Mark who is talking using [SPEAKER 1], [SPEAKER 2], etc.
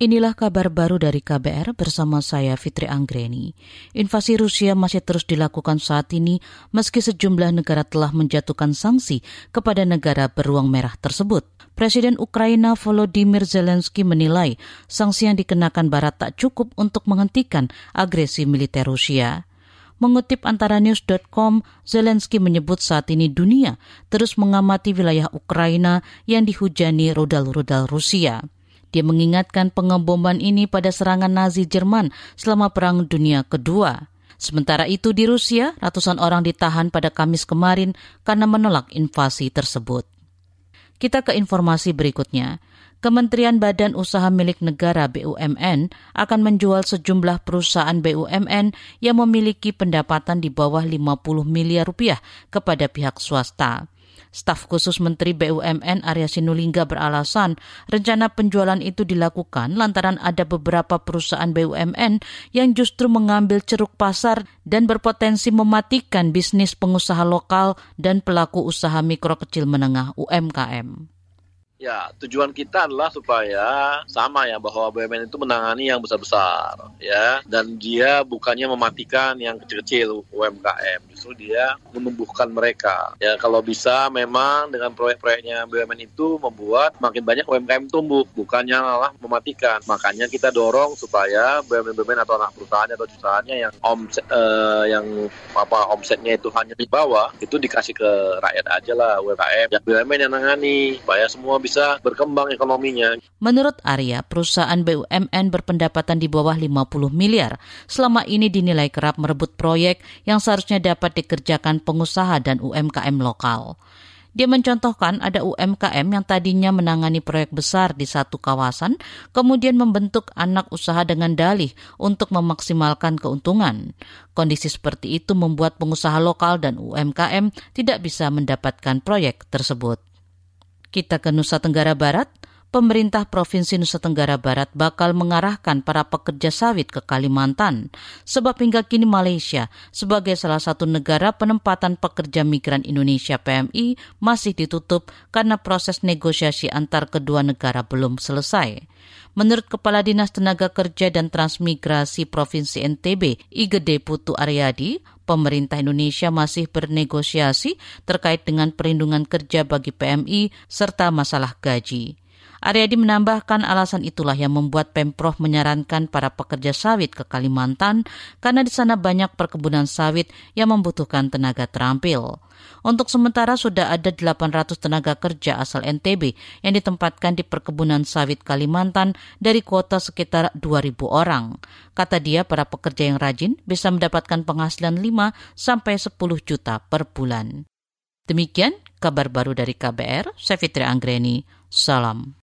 [SPEAKER 1] Inilah kabar baru dari KBR bersama saya Fitri Anggreni. Invasi Rusia masih terus dilakukan saat ini meski sejumlah negara telah menjatuhkan sanksi kepada negara beruang merah tersebut. Presiden Ukraina Volodymyr Zelensky menilai sanksi yang dikenakan Barat tak cukup untuk menghentikan agresi militer Rusia. Mengutip antara news.com, Zelensky menyebut saat ini dunia terus mengamati wilayah Ukraina yang dihujani rudal-rudal Rusia. Dia mengingatkan pengeboman ini pada serangan Nazi Jerman selama Perang Dunia Kedua. Sementara itu di Rusia, ratusan orang ditahan pada Kamis kemarin karena menolak invasi tersebut. Kita ke informasi berikutnya. Kementerian Badan Usaha Milik Negara BUMN akan menjual sejumlah perusahaan BUMN yang memiliki pendapatan di bawah 50 miliar rupiah kepada pihak swasta. Staf khusus Menteri BUMN Arya Sinulinga beralasan rencana penjualan itu dilakukan lantaran ada beberapa perusahaan BUMN yang justru mengambil ceruk pasar dan berpotensi mematikan bisnis pengusaha lokal dan pelaku usaha mikro kecil menengah UMKM.
[SPEAKER 2] Ya, tujuan kita adalah supaya sama ya bahwa BUMN itu menangani yang besar-besar ya dan dia bukannya mematikan yang kecil-kecil UMKM, justru dia menumbuhkan mereka. Ya, kalau bisa memang dengan proyek-proyeknya BUMN itu membuat makin banyak UMKM tumbuh, bukannya malah mematikan. Makanya kita dorong supaya BUMN-BUMN atau anak perusahaan atau perusahaannya yang omset eh, yang apa omsetnya itu hanya di bawah itu dikasih ke rakyat aja lah UMKM. Ya BUMN yang nangani supaya semua bisa bisa berkembang ekonominya.
[SPEAKER 1] Menurut Arya, perusahaan BUMN berpendapatan di bawah 50 miliar. Selama ini dinilai kerap merebut proyek yang seharusnya dapat dikerjakan pengusaha dan UMKM lokal. Dia mencontohkan ada UMKM yang tadinya menangani proyek besar di satu kawasan, kemudian membentuk anak usaha dengan dalih untuk memaksimalkan keuntungan. Kondisi seperti itu membuat pengusaha lokal dan UMKM tidak bisa mendapatkan proyek tersebut. Kita ke Nusa Tenggara Barat, pemerintah Provinsi Nusa Tenggara Barat bakal mengarahkan para pekerja sawit ke Kalimantan, sebab hingga kini Malaysia sebagai salah satu negara penempatan pekerja migran Indonesia PMI masih ditutup karena proses negosiasi antar kedua negara belum selesai. Menurut Kepala Dinas Tenaga Kerja dan Transmigrasi Provinsi NTB, Igede Putu Aryadi, pemerintah Indonesia masih bernegosiasi terkait dengan perlindungan kerja bagi PMI serta masalah gaji. Aryadi menambahkan alasan itulah yang membuat Pemprov menyarankan para pekerja sawit ke Kalimantan karena di sana banyak perkebunan sawit yang membutuhkan tenaga terampil. Untuk sementara sudah ada 800 tenaga kerja asal NTB yang ditempatkan di perkebunan sawit Kalimantan dari kuota sekitar 2.000 orang. Kata dia para pekerja yang rajin bisa mendapatkan penghasilan 5 sampai 10 juta per bulan. Demikian kabar baru dari KBR, saya Fitri Anggreni. Salam.